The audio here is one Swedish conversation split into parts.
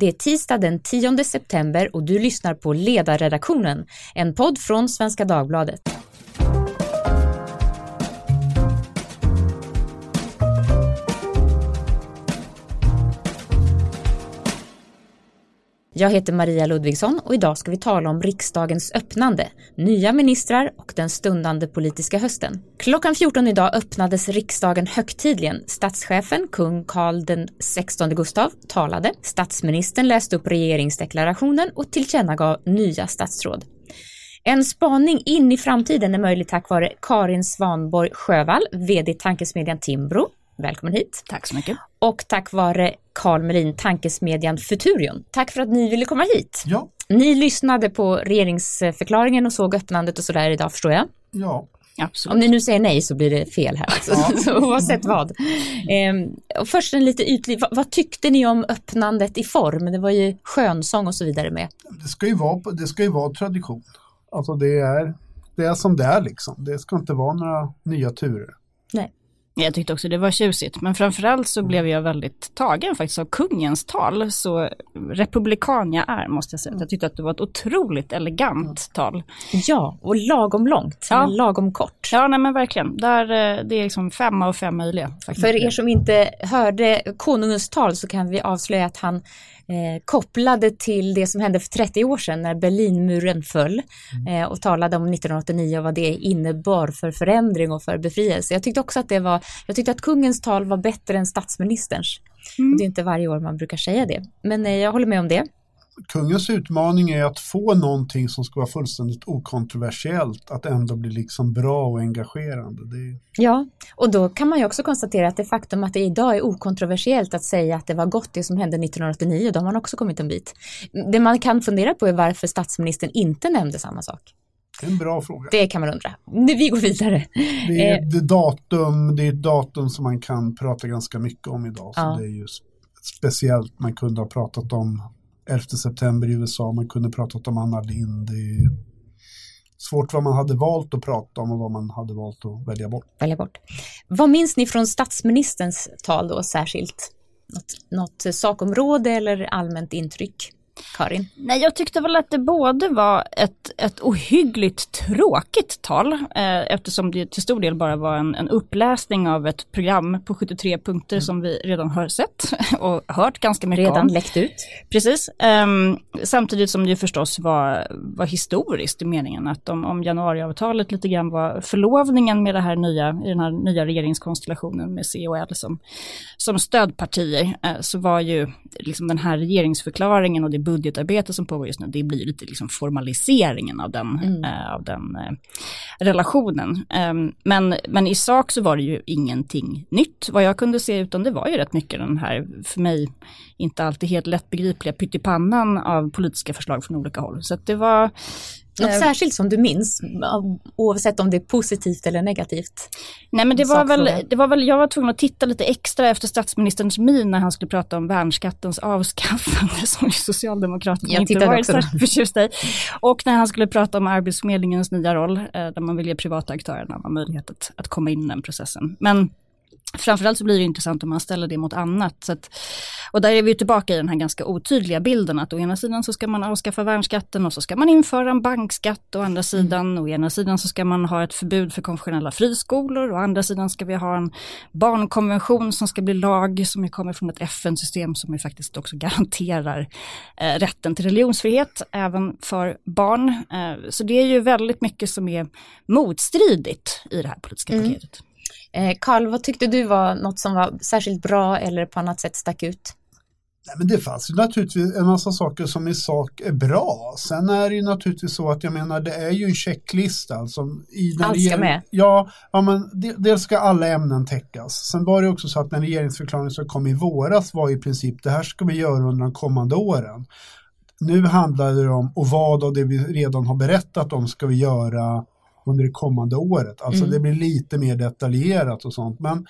Det är tisdag den 10 september och du lyssnar på Ledarredaktionen, en podd från Svenska Dagbladet. Jag heter Maria Ludvigsson och idag ska vi tala om riksdagens öppnande, nya ministrar och den stundande politiska hösten. Klockan 14 idag öppnades riksdagen högtidligen. Statschefen, kung Carl den 16 Gustav, talade. Statsministern läste upp regeringsdeklarationen och tillkännagav nya statsråd. En spaning in i framtiden är möjlig tack vare Karin Svanborg Sjövall, VD Tankesmedjan Timbro. Välkommen hit. Tack så mycket. Och tack vare Carl Melin, tankesmedjan Futurion. Tack för att ni ville komma hit. Ja. Ni lyssnade på regeringsförklaringen och såg öppnandet och sådär idag förstår jag. Ja. Absolut. Om ni nu säger nej så blir det fel här. Alltså. Ja. så oavsett vad. Ehm, och först en lite ytlig, vad, vad tyckte ni om öppnandet i form? Det var ju skönsång och så vidare med. Det ska ju vara, det ska ju vara tradition. Alltså det är, det är som det är liksom. Det ska inte vara några nya turer. Nej. Jag tyckte också det var tjusigt, men framförallt så blev jag väldigt tagen faktiskt av kungens tal, så republikan jag är måste jag säga. Jag tyckte att det var ett otroligt elegant tal. Ja, och lagom långt, Ja. lagom kort. Ja, nej men verkligen. Där, eh, det är liksom fem av fem möjliga. Faktiskt. För er som inte hörde konungens tal så kan vi avslöja att han eh, kopplade till det som hände för 30 år sedan när Berlinmuren föll eh, och talade om 1989 och vad det innebar för förändring och för befrielse. Jag tyckte också att det var, jag tyckte att kungens tal var bättre än statsministerns. Och det är inte varje år man brukar säga det, men eh, jag håller med om det. Kungens utmaning är att få någonting som ska vara fullständigt okontroversiellt att ändå bli liksom bra och engagerande. Är, Ja, och då kan man ju också konstatera att det faktum att det idag är okontroversiellt att säga att det var gott det som hände 1989, då har man också kommit en bit. Det man kan fundera på är varför statsministern inte nämnde samma sak. En bra fråga. Det kan man undra. Nu, vi går vidare. Det är, Eh. det, datum, det är ett datum som man kan prata ganska mycket om idag. Så Ja. det är ju sp- speciellt. Man kunde ha pratat om 11 september i USA, man kunde ha pratat om Anna Lindh. Det är svårt vad man hade valt att prata om och vad man hade valt att välja bort. Välja bort. Vad minns ni från statsministerns tal då särskilt? Något, något sakområde eller allmänt intryck? Karin? Nej, jag tyckte väl att det både var ett, ett ohyggligt tråkigt tal, eh, eftersom det till stor del bara var en, en uppläsning av ett program på 73 punkter som vi redan har sett och hört ganska mycket Redan om. läckt ut? Precis, Ehm, samtidigt som det ju förstås var, var historiskt i meningen att om, om januariavtalet lite grann var förlovningen med det här nya, i den här nya regeringskonstellationen med C och L som, som stödpartier, eh, så var ju liksom den här regeringsförklaringen och det budgetarbete som pågår just nu, det blir lite liksom formaliseringen av den, eh, av den eh, relationen. Ehm, men, men i sak så var det ju ingenting nytt vad jag kunde se, utan det var ju rätt mycket den här, för mig, inte alltid helt lättbegripliga pyttipannan av politiska förslag från olika håll. Så att det var... Något eh, särskilt som du minns, av- oavsett om det är positivt eller negativt? Nej men det var, väl, det var väl, jag var tvungen att titta lite extra efter statsministerns min när han skulle prata om värnskattens avskaffande som Socialdemokraterna Jag inte varit särskilt förtjusta i. Och när han skulle prata om Arbetsförmedlingens nya roll, eh, där man vill ge privata aktörer en annan möjlighet att, att komma in i den processen. Men Framförallt så blir det intressant om man ställer det mot annat. Att, och där är vi tillbaka i den här ganska otydliga bilden att å ena sidan så ska man avskaffa värnskatten och så ska man införa en bankskatt. Å andra sidan, å ena sidan så ska man ha ett förbud för konfessionella friskolor. Å andra sidan ska vi ha en barnkonvention som ska bli lag som kommer från ett FN-system som ju faktiskt också garanterar eh, rätten till religionsfrihet även för barn. Eh, så det är ju väldigt mycket som är motstridigt i det här politiska paketet. Eh, Karl, vad tyckte du var något som var särskilt bra eller på annat sätt stack ut? Nej, men det fanns ju naturligtvis en massa saker som i sak är bra. Sen är det ju naturligtvis så att jag menar det är ju en checklista. Alltså, i, Allt ska med. Ja, ja men det, dels ska alla ämnen täckas. Sen var det också så att när regeringsförklaringen som kom i våras var i princip det här ska vi göra under de kommande åren. Nu handlar det om och vad av det vi redan har berättat om ska vi göra under det kommande året. Alltså Mm. det blir lite mer detaljerat och sånt. Men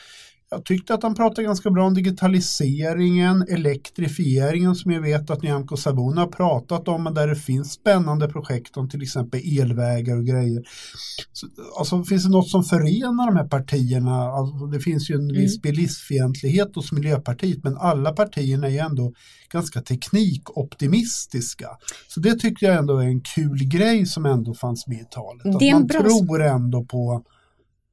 jag tyckte att han pratade ganska bra om digitaliseringen, elektrifieringen som jag vet att Nyamko Sabuni har pratat om, men där det finns spännande projekt om till exempel elvägar och grejer. Så, alltså finns det något som förenar de här partierna? Alltså, det finns ju en mm. viss bilistfientlighet hos Miljöpartiet, men alla partierna är ju ändå ganska teknikoptimistiska. Så det tycker jag ändå är en kul grej som ändå fanns med i talet. Att man bra... tror ändå på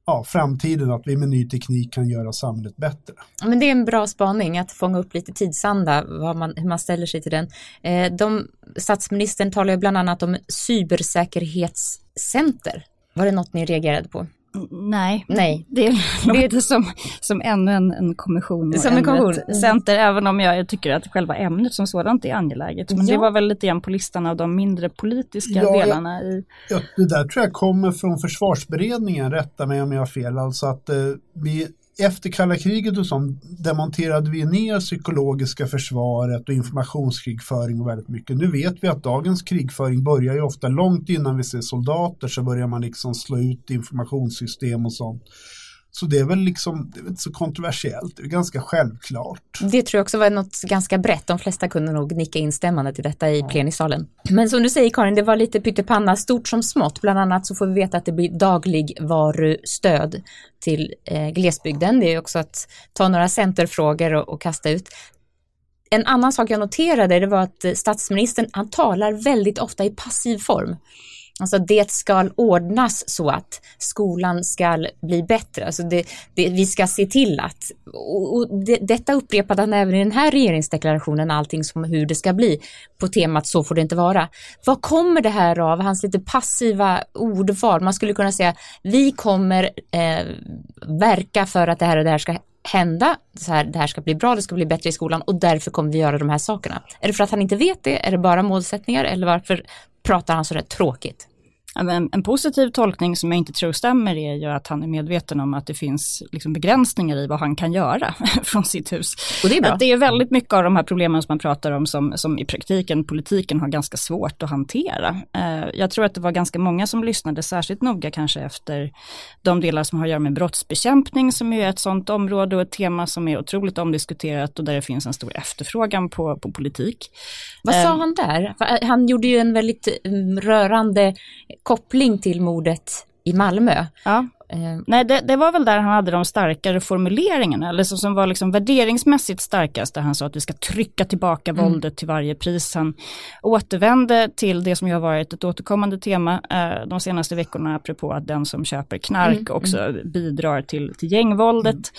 ja, framtiden, att vi med ny teknik kan göra samhället bättre. Men det är en bra spaning att fånga upp lite tidsanda, man, hur man ställer sig till den. Eh, de, statsministern talar ju bland annat om cybersäkerhetscenter. Var det något ni reagerade på? Nej, Nej. det låter som, som ännu en, en kommission och som en kommission. center, även om jag tycker att själva ämnet som sådant är angeläget. Men ja. det var väl lite grann på listan av de mindre politiska ja, delarna. I... Ja, det där tror jag kommer från försvarsberedningen, rätta mig om jag har fel, alltså att eh, vi efter kalla kriget och sånt demonterade vi ner psykologiska försvaret och informationskrigföring och väldigt mycket. Nu vet vi att dagens krigföring börjar ju ofta långt innan vi ser soldater så börjar man liksom slå ut informationssystem och sånt. Så det är väl liksom, det är inte så kontroversiellt, det är ganska självklart. Det tror jag också var något ganska brett, de flesta kunde nog nicka instämmande till detta i plenisalen. Men som du säger Karin, det var lite pyttipanna, stort som smått. Bland annat så får vi veta att det blir dagligvarustöd till eh, glesbygden. Det är också att ta några centerfrågor och, och kasta ut. En annan sak jag noterade det var att statsministern, han talar väldigt ofta i passiv form. Alltså det ska ordnas så att skolan ska bli bättre. Alltså det, det, vi ska se till att, och det, detta upprepade han även i den här regeringsdeklarationen, allting som hur det ska bli på temat så får det inte vara. Vad kommer det här av, hans lite passiva ordval? Man skulle kunna säga, vi kommer eh, verka för att det här och det här ska hända, så här, det här ska bli bra, det ska bli bättre i skolan och därför kommer vi göra de här sakerna. Är det för att han inte vet det? Är det bara målsättningar eller varför pratar han så där tråkigt? En, en, positiv tolkning som jag inte tror stämmer är ju att han är medveten om att det finns liksom begränsningar i vad han kan göra från sitt hus. Och det är bra. Att det är väldigt mycket av de här problemen som man pratar om som, som i praktiken politiken har ganska svårt att hantera. Eh, jag tror att det var ganska många som lyssnade särskilt noga kanske efter de delar som har att göra med brottsbekämpning som är ett sådant område och ett tema som är otroligt omdiskuterat och där det finns en stor efterfrågan på, på politik. Vad sa eh, han där? Han gjorde ju en väldigt mm, rörande koppling till mordet i Malmö. Ja. Eh, Nej, det, det, var väl där han hade de starkare formuleringarna, eller som, som var liksom värderingsmässigt starkast, där han sa att vi ska trycka tillbaka mm. våldet till varje pris. Han återvände till det som ju har varit ett återkommande tema eh, de senaste veckorna, apropå att den som köper knark mm. också mm. bidrar till, till gängvåldet.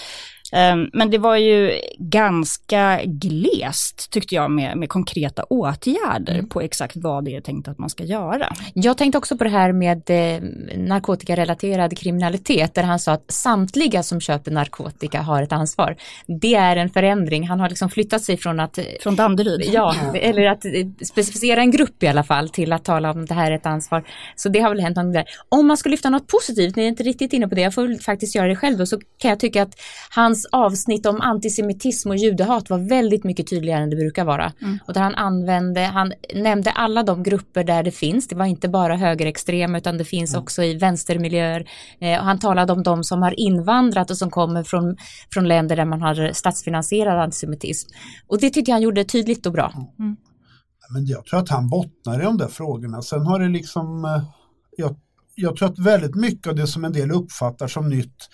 Ehm, men det var ju ganska glest tyckte jag med, med konkreta åtgärder mm. på exakt vad det är tänkt att man ska göra. Jag tänkte också på det här med eh, narkotikarelaterad kriminalitet där han sa att samtliga som köper narkotika har ett ansvar. Det är en förändring. Han har liksom flyttat sig från att... Från Danderyd? Ja, eller att eh, specificera en grupp i alla fall till att tala om det här är ett ansvar. Så det har väl hänt något där. Om man ska lyfta något positivt, ni är inte riktigt inne på det, jag får faktiskt göra det själv då, så kan jag tycka att han hans avsnitt om antisemitism och judehat var väldigt mycket tydligare än det brukar vara. Mm. Och där han använde, han nämnde alla de grupper där det finns, det var inte bara högerextrema utan det finns mm. också i vänstermiljöer. Eh, och han talade om de som har invandrat och som kommer från, från länder där man har statsfinansierad antisemitism. Och det tyckte jag han gjorde tydligt och bra. Mm. Men jag tror att han bottnar i de där frågorna. Sen har det liksom, eh, jag, jag tror att väldigt mycket av det som en del uppfattar som nytt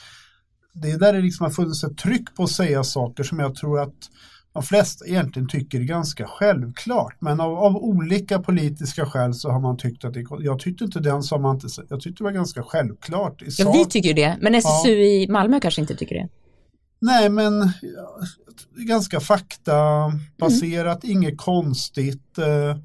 det är där det liksom har funnits ett tryck på att säga saker som jag tror att de flesta egentligen tycker är ganska självklart. Men av, av olika politiska skäl så har man tyckt att det Jag tyckte inte den som man inte, jag tyckte det var ganska självklart. I ja, vi tycker det, men SSU ja. i Malmö kanske inte tycker det. Nej, men ganska faktabaserat, mm. inget konstigt. Eh,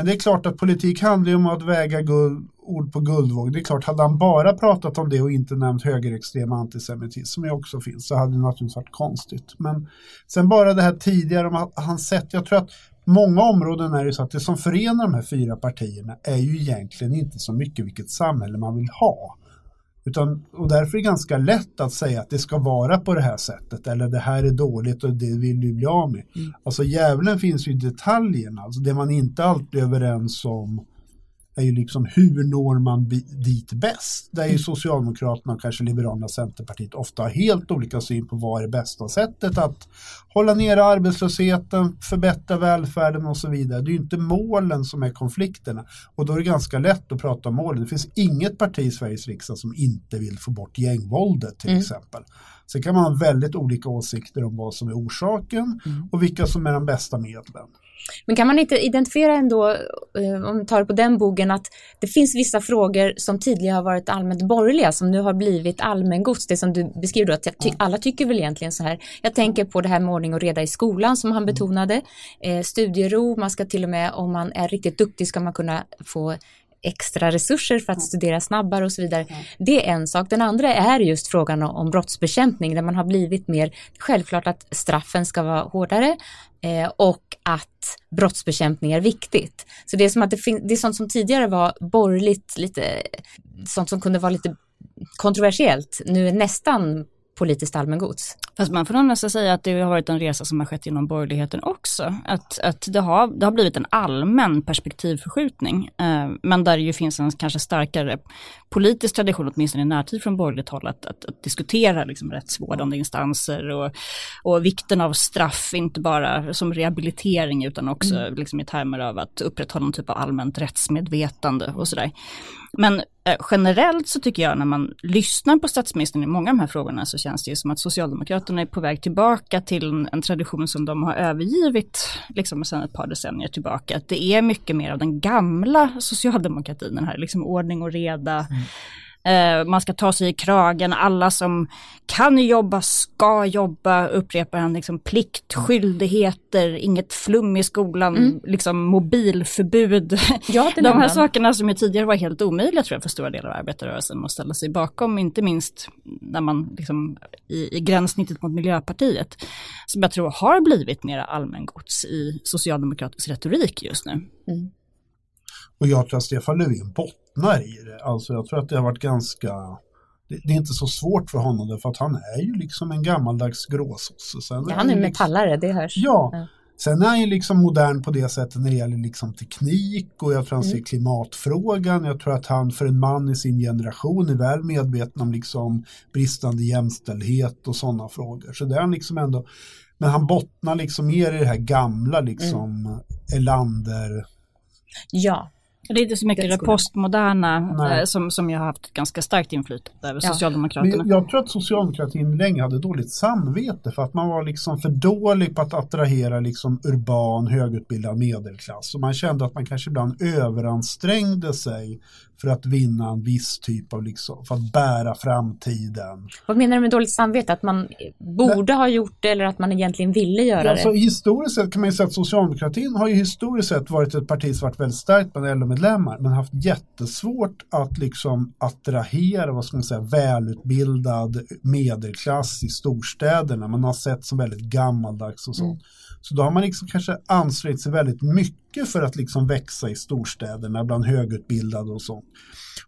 men det är klart att politik handlar om att väga guld, ord på guldvåg. Det är klart, hade han bara pratat om det och inte nämnt högerextrem antisemitism som ju också finns så hade det naturligtvis varit konstigt. Men sen bara det här tidigare om hans sätt, jag tror att många områden är det så att det som förenar de här fyra partierna är ju egentligen inte så mycket vilket samhälle man vill ha. Utan, och därför är det ganska lätt att säga att det ska vara på det här sättet eller det här är dåligt och det vill vi bli av med. Mm. Alltså djävulen finns ju i detaljerna, alltså det man inte alltid är överens om är ju liksom hur når man dit bäst? Där är ju Socialdemokraterna och kanske Liberalerna och Centerpartiet ofta har helt olika syn på vad är bästa sättet att hålla nere arbetslösheten, förbättra välfärden och så vidare. Det är ju inte målen som är konflikterna och då är det ganska lätt att prata om målen. Det finns inget parti i Sveriges riksdag som inte vill få bort gängvåldet till mm. exempel. Sen kan man ha väldigt olika åsikter om vad som är orsaken mm. och vilka som är de bästa medlen. Men kan man inte identifiera ändå, eh, om vi tar det på den bogen, att det finns vissa frågor som tidigare har varit allmänt borgerliga som nu har blivit allmängods, det som du beskriver, att ty alla tycker väl egentligen så här. Jag tänker på det här med ordning och reda i skolan som han mm. betonade, eh, studiero, man ska till och med, om man är riktigt duktig ska man kunna få extra resurser för att mm. studera snabbare och så vidare. Mm. Det är en sak. Den andra är just frågan om brottsbekämpning där man har blivit mer självklart att straffen ska vara hårdare eh, och att brottsbekämpning är viktigt. Så det är som att det, det är sånt som tidigare var borgerligt, lite sånt som kunde vara lite kontroversiellt, nu är nästan politiskt allmängods. Fast man får nog nästan säga att det har varit en resa som har skett inom borgerligheten också. Att, att det, har, det har blivit en allmän perspektivförskjutning. Eh, men där det ju finns en kanske starkare politisk tradition, åtminstone i närtid från borgerligt håll, att, att, att diskutera liksom, rättsvårdande instanser och, och vikten av straff, inte bara som rehabilitering utan också mm. liksom, i termer av att upprätthålla någon typ av allmänt rättsmedvetande och sådär. Men eh, generellt så tycker jag när man lyssnar på statsministern i många av de här frågorna så känns det ju som att Socialdemokraterna är på väg tillbaka till en, en tradition som de har övergivit liksom sedan ett par decennier tillbaka. Att det är mycket mer av den gamla socialdemokratin, den här liksom ordning och reda, mm man ska ta sig i kragen, alla som kan jobba ska jobba, upprepar han, liksom plikt, mm. skyldigheter, inget flum i skolan, mm. liksom mobilförbud. Ja, De här sakerna som ju tidigare var helt omöjliga tror jag för stora delar av arbetarrörelsen att ställa sig bakom, inte minst när man liksom i, i gränssnittet mot Miljöpartiet, som jag tror har blivit mer allmängods i socialdemokratisk retorik just nu. Mm. Och jag tror att Stefan Löfven bottnar i det. Alltså jag tror att det har varit ganska det, det är inte så svårt för honom därför att han är ju liksom en gammaldags gråsosse. Ja, han är liksom, metallare, det hörs. Ja, ja. Sen är han ju liksom modern på det sättet när det gäller liksom teknik och jag tror han ser mm. klimatfrågan. Jag tror att han för en man i sin generation är väl medveten om liksom bristande jämställdhet och sådana frågor. Så det är han liksom ändå, men han bottnar liksom mer i det här gamla liksom mm. Elander. Ja, det är inte så mycket det postmoderna eh, som, som jag har haft ganska starkt inflytande över ja. Socialdemokraterna. Men jag tror att socialdemokratin länge hade dåligt samvete för att man var liksom för dålig på att attrahera liksom urban högutbildad medelklass. Och man kände att man kanske ibland överansträngde sig för att vinna en viss typ av, liksom, för att bära framtiden. Vad menar du med dåligt samvete? Att man borde ha gjort det eller att man egentligen ville göra ja, det? Så historiskt sett kan man ju säga att socialdemokratin har ju historiskt sett varit ett parti som varit väldigt starkt bland LO-medlemmar men haft jättesvårt att liksom attrahera, vad ska man säga, välutbildad medelklass i storstäderna. Man har sett som väldigt gammaldags och sånt. Mm. Så då har man liksom kanske ansträngt sig väldigt mycket för att liksom växa i storstäderna bland högutbildade och sånt.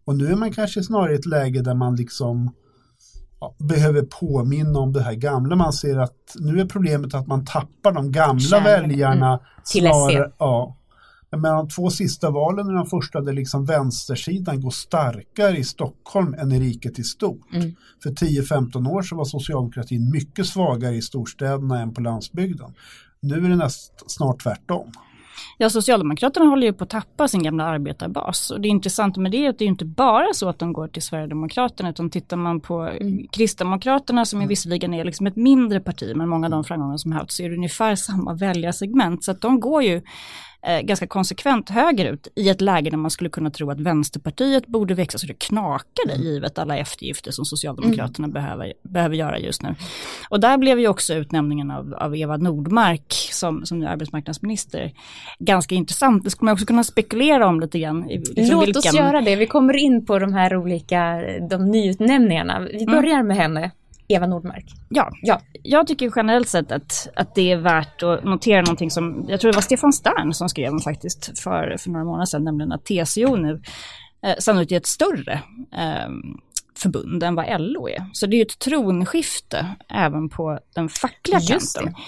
Och nu är man kanske snarare i ett läge där man liksom ja, behöver påminna om det här gamla. Man ser att nu är problemet att man tappar de gamla Kärn. väljarna. Mm. Till snarare, ja, men de två sista valen är de första där liksom vänstersidan går starkare i Stockholm än i riket i stort. Mm. För 10-15 år så var socialdemokratin mycket svagare i storstäderna än på landsbygden. Nu är det näst, snart tvärtom. Ja, Socialdemokraterna håller ju på att tappa sin gamla arbetarbas. Och det intressanta med det är att det är inte bara så att de går till Sverigedemokraterna, utan tittar man på mm. Kristdemokraterna som är visserligen är liksom ett mindre parti, men många av de framgångar som haft, så är det ungefär samma väljarsegment. Så att de går ju eh, ganska konsekvent högerut i ett läge där man skulle kunna tro att Vänsterpartiet borde växa så det knakade mm. givet alla eftergifter som Socialdemokraterna mm. behöver, behöver göra just nu. Och där blev ju också utnämningen av, av Eva Nordmark som, som nu arbetsmarknadsminister ganska intressant. Det skulle man också kunna spekulera om lite grann. Liksom Låt vilken... oss göra det. Vi kommer in på de här olika de nyutnämningarna. Vi mm. börjar mm. med henne. Eva Nordmark. Ja, ja, jag tycker generellt sett att, att det är värt att notera någonting som, jag tror det var Stefan Stern som skrev faktiskt för, för några månader sedan, nämligen att TCO nu eh, sannolikt är ett större eh, förbund än vad LO är. Så det är ju ett tronskifte även på den fackliga Just kanten. Det.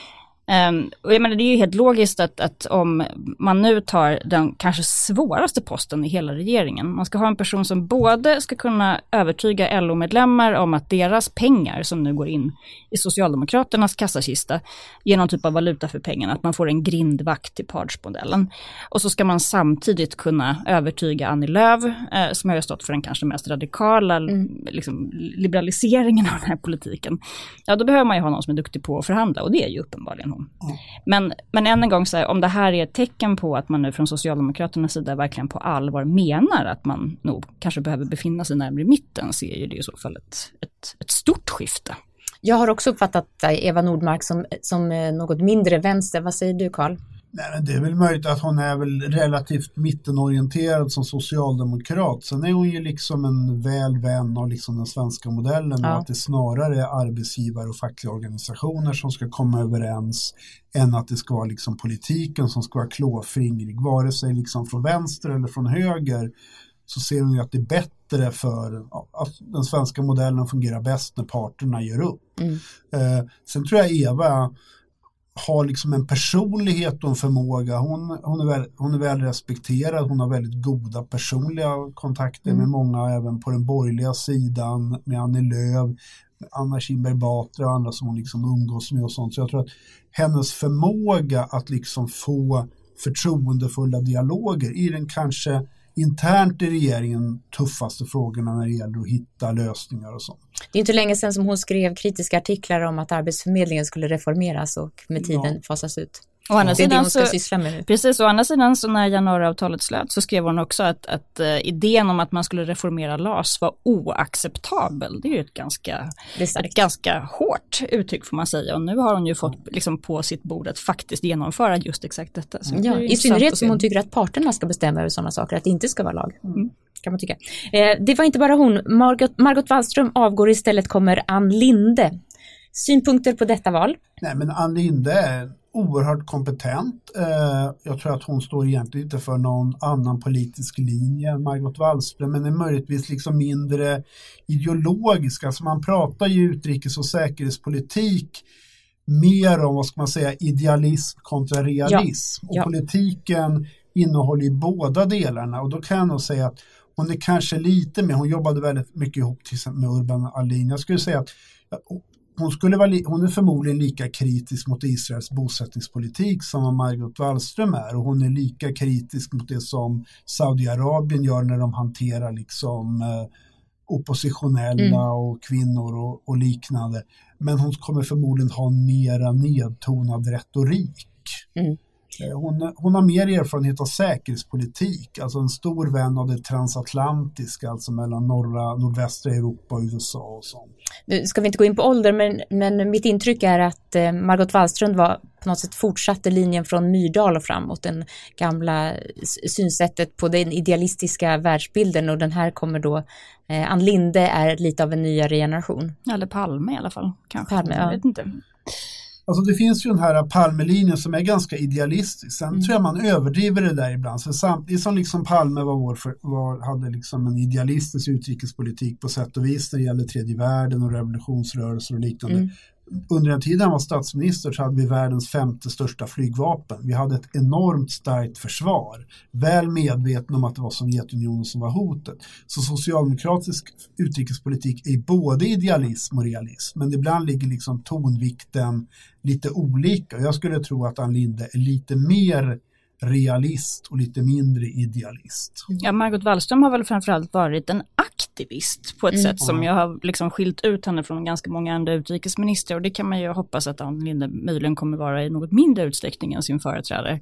Um, och jag menar, det är ju helt logiskt att, att, om man nu tar den kanske svåraste posten i hela regeringen, man ska ha en person som både ska kunna övertyga LO-medlemmar om att deras pengar som nu går in i Socialdemokraternas kassakista ger någon typ av valuta för pengarna, att man får en grindvakt till partsmodellen. Och så ska man samtidigt kunna övertyga Annie Lööf, eh, som har stått för den kanske mest radikala mm. liksom, liberaliseringen av den här politiken. Ja, då behöver man ju ha någon som är duktig på att förhandla och det är ju uppenbarligen hon. Mm. Men, men än en gång, så här, om det här är ett tecken på att man nu från Socialdemokraternas sida verkligen på allvar menar att man nog kanske behöver befinna sig närmare mitten, så är ju det i så fall ett, ett, ett stort skifte. Jag har också uppfattat Eva Nordmark som, som eh, något mindre vänster. Vad säger du Karl? Nej, men det är väl möjligt att hon är väl relativt mittenorienterad som socialdemokrat. Sen är hon ju liksom en väl vän av liksom den svenska modellen ja. och att det snarare är arbetsgivare och fackliga organisationer som ska komma överens än att det ska vara liksom politiken som ska vara klåfingrig. Vare sig liksom från vänster eller från höger så ser hon ju att det är bättre för att den svenska modellen fungerar bäst när parterna gör upp. Mm. Eh, sen tror jag Eva har liksom en personlighet och en förmåga. Hon, hon, är väl, hon är väl respekterad, hon har väldigt goda personliga kontakter mm. med många även på den borgerliga sidan, med Annie Lööf, Anna Kinberg Batra och andra som hon liksom umgås med och sånt. Så jag tror att hennes förmåga att liksom få förtroendefulla dialoger i den kanske internt i regeringen tuffaste frågorna när det gäller att hitta lösningar och sånt. Det är inte länge sedan som hon skrev kritiska artiklar om att Arbetsförmedlingen skulle reformeras och med tiden ja. fasas ut. Å andra det är det hon ska så, syssla med nu. Precis, å andra sidan så när januariavtalet slöt så skrev hon också att, att uh, idén om att man skulle reformera LAS var oacceptabel. Det är ju ett ganska, ett ganska hårt uttryck får man säga och nu har hon ju fått liksom, på sitt bord att faktiskt genomföra just exakt detta. ja, I synnerhet som hon tycker att parterna ska bestämma över sådana saker, att det inte ska vara lag. Mm. Kan man tycka. Eh, det var inte bara hon, Margot, Margot Wallström avgår istället kommer Ann Linde. Synpunkter på detta val? Nej men Ann Linde oerhört kompetent. Eh, jag tror att hon står egentligen inte för någon annan politisk linje än Margot Wallström men är möjligtvis liksom mindre ideologisk. Alltså man pratar ju utrikes och säkerhetspolitik mer om, vad ska man säga, idealism kontra realism. Ja. Och ja. politiken innehåller ju båda delarna och då kan jag nog säga att hon är kanske lite mer, hon jobbade väldigt mycket ihop med Urban Alin. Jag skulle säga att hon, skulle vara, hon är förmodligen lika kritisk mot Israels bosättningspolitik som Margot Wallström är och hon är lika kritisk mot det som Saudiarabien gör när de hanterar liksom eh, oppositionella mm. och kvinnor och, och, liknande. Men hon kommer förmodligen ha en mera nedtonad retorik. Mm. Hon, hon har mer erfarenhet av säkerhetspolitik, alltså en stor vän av det transatlantiska, alltså mellan norra, nordvästra Europa och USA och sånt. Nu ska vi inte gå in på ålder, men, men mitt intryck är att eh, Margot Wallström var på något sätt fortsatte linjen från Myrdal och framåt, den gamla synsättet på den idealistiska världsbilden och den här kommer då, eh, Ann Linde är lite av en nyare generation. Eller Palme i alla fall, kanske. Palme, ja. Jag vet inte. Alltså det finns ju den här Palmelinjen som är ganska idealistisk. Sen mm. tror jag man överdriver det där ibland. För samtidigt som liksom Palme var vår för, var, hade liksom en idealistisk utrikespolitik på sätt och vis när det gäller tredje världen och revolutionsrörelser och liknande. Mm under den tiden han var statsminister så hade vi världens femte största flygvapen. Vi hade ett enormt starkt försvar, väl medvetna om att det var Sovjetunionen som var hotet. Så socialdemokratisk utrikespolitik är både idealism och realism, men ibland ligger liksom tonvikten lite olika. Jag skulle tro att Ann Linde är lite mer realist och lite mindre idealist. Ja, Margot Wallström har väl framförallt varit en aktivist på ett mm. sätt som jag har liksom skilt ut henne från ganska många andra utrikesministrar och det kan man ju hoppas att Ann Linde möjligen kommer vara i något mindre utsträckning än sin företrädare.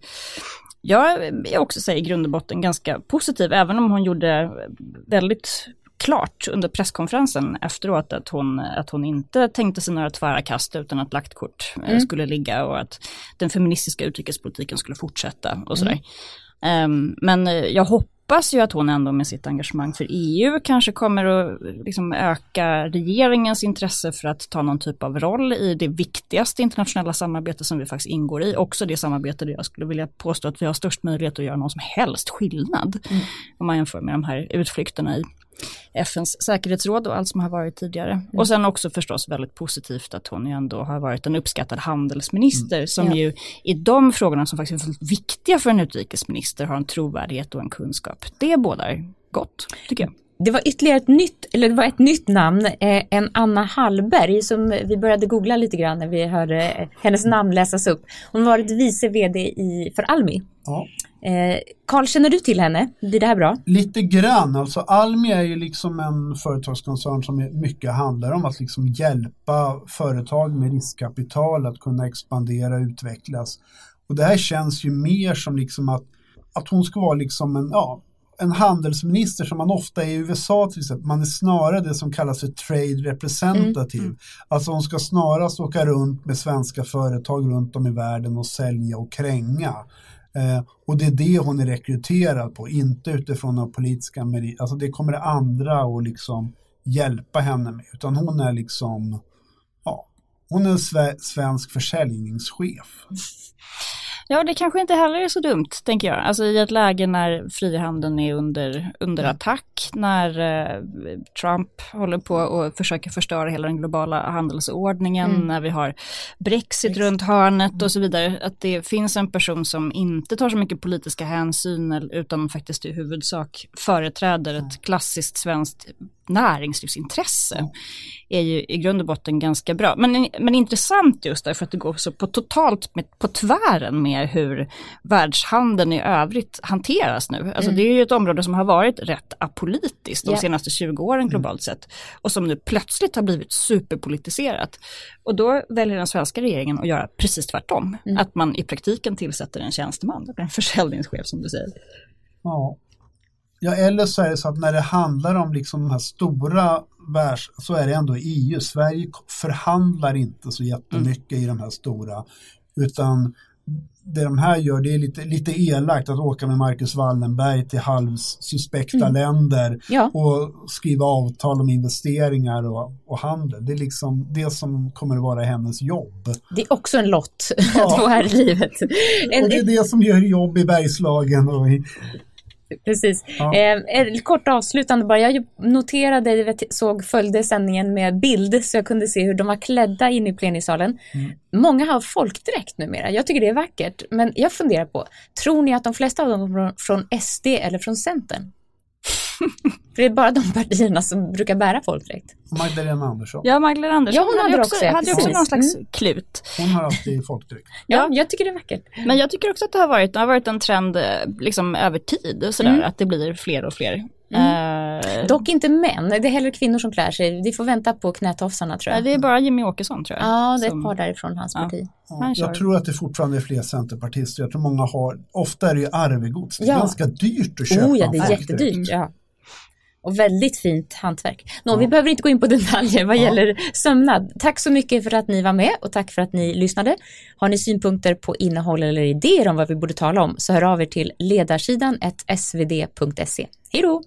Jag är också i grund och botten ganska positiv, även om hon gjorde väldigt klart under presskonferensen efteråt att hon, att hon inte tänkte sig några tvära kast utan att lagt kort eh, mm. skulle ligga och att den feministiska utrikespolitiken skulle fortsätta och sådär. Mm. Men eh, jag hoppas ju att hon ändå med sitt engagemang för EU kanske kommer att liksom öka regeringens intresse för att ta någon typ av roll i det viktigaste internationella samarbete som vi faktiskt ingår i. Också det samarbete där jag skulle vilja påstå att vi har störst möjlighet att göra någon som helst skillnad. Mm. Om man jämför med de här utflykterna i FNs säkerhetsråd och allt som har varit tidigare. Mm. Och sen också förstås väldigt positivt att hon ändå har varit en uppskattad handelsminister mm. som ja. ju i de frågorna som faktiskt är viktiga för en utrikesminister har en trovärdighet och en kunskap. Det bådar gott, tycker jag. Det var ytterligare ett nytt, eller det var ett nytt namn, eh, en Anna Hallberg som vi började googla lite grann när vi hörde eh, hennes namn läsas upp. Hon varit vice vd i, för Almi. Ja. Eh, Karl, känner du till henne? Blir det här bra? Lite grann, alltså Almi är ju liksom en företagskoncern som mycket handlar om att liksom hjälpa företag med riskkapital att kunna expandera och utvecklas. Och det här känns ju mer som liksom att, att hon ska vara liksom en, ja, en handelsminister som man ofta är i USA till exempel, man är snarare det som kallas för trade representative. Mm. Alltså hon ska snarast åka runt med svenska företag runt om i världen och sälja och kränga. Eh, och det är det hon är rekryterad på, inte utifrån några politiska meriter. Alltså det kommer det andra att liksom hjälpa henne med, utan hon är liksom, ja, hon är en svensk försäljningschef. Ja, det kanske inte heller är så dumt, tänker jag. Alltså i ett läge när frihandeln är under, under mm. attack, när eh, Trump håller på och försöker förstöra hela den globala handelsordningen, mm. när vi har Brexit runt hörnet och så vidare, att det finns en person som inte tar så mycket politiska hänsyn utan faktiskt i huvudsak företräder ett klassiskt svenskt näringslivsintresse är ju i grund och botten ganska bra. Men, men intressant just därför att det går så på totalt med, på tvären med hur världshandeln i övrigt hanteras nu. Alltså mm. det är ju ett område som har varit rätt apolitiskt de yeah. senaste 20 åren mm. globalt mm. sett och som nu plötsligt har blivit superpolitiserat. Och då väljer den svenska regeringen att göra precis tvärtom. Mm. Att man i praktiken tillsätter en tjänsteman, en försäljningschef som du säger. Ja, Ja, eller så är det så att när det handlar om liksom de här stora världs så är det ändå EU. Sverige förhandlar inte så jättemycket mm. i de här stora, utan det de här gör, det är lite, lite elakt att åka med Marcus Wallenberg till halvsuspekta mm. länder ja. och skriva avtal om investeringar och, och, handel. Det är liksom det som kommer att vara hennes jobb. Det är också en lott ja. att få här i livet. och det är det som gör jobb i Bergslagen och i Precis. Ja. Eh, kort avslutande bara. Jag noterade, jag såg, följde sändningen med bild så jag kunde se hur de var klädda inne i plenisalen. Mm. Många har folkdräkt numera. Jag tycker det är vackert. Men jag funderar på, tror ni att de flesta av dem kommer från SD eller från Centern? För det är bara de partierna som brukar bära folkdräkt. Magdalena Andersson. Ja, Magdalena Andersson ja, hon hade, också, hade också någon slags mm. klut. Hon har alltid folkdräkt. Ja, ja, jag tycker det är vackert. Men jag tycker också att det har varit, det har varit en trend eh, liksom över tid, sådär, mm. att det blir fler och fler. Mm. Uh, Dock inte män, det är hellre kvinnor som klär sig. Vi får vänta på knätofsarna tror jag. Det är bara Jimmy Åkesson tror jag. Ja, det är som... ett par därifrån hans ja. parti. Ja, jag tror att det fortfarande är fler centerpartister. Jag tror många har, ofta är det ju arvegods. Det är ja. ganska dyrt att köpa. Oh ja, det är jättedyrt. Ja. Och väldigt fint hantverk. Nå, ja. vi behöver inte gå in på detaljer vad ja. gäller sömnad. Tack så mycket för att ni var med och tack för att ni lyssnade. Har ni synpunkter på innehåll eller idéer om vad vi borde tala om så hör av er till ledarsidan svd.se. Hej då!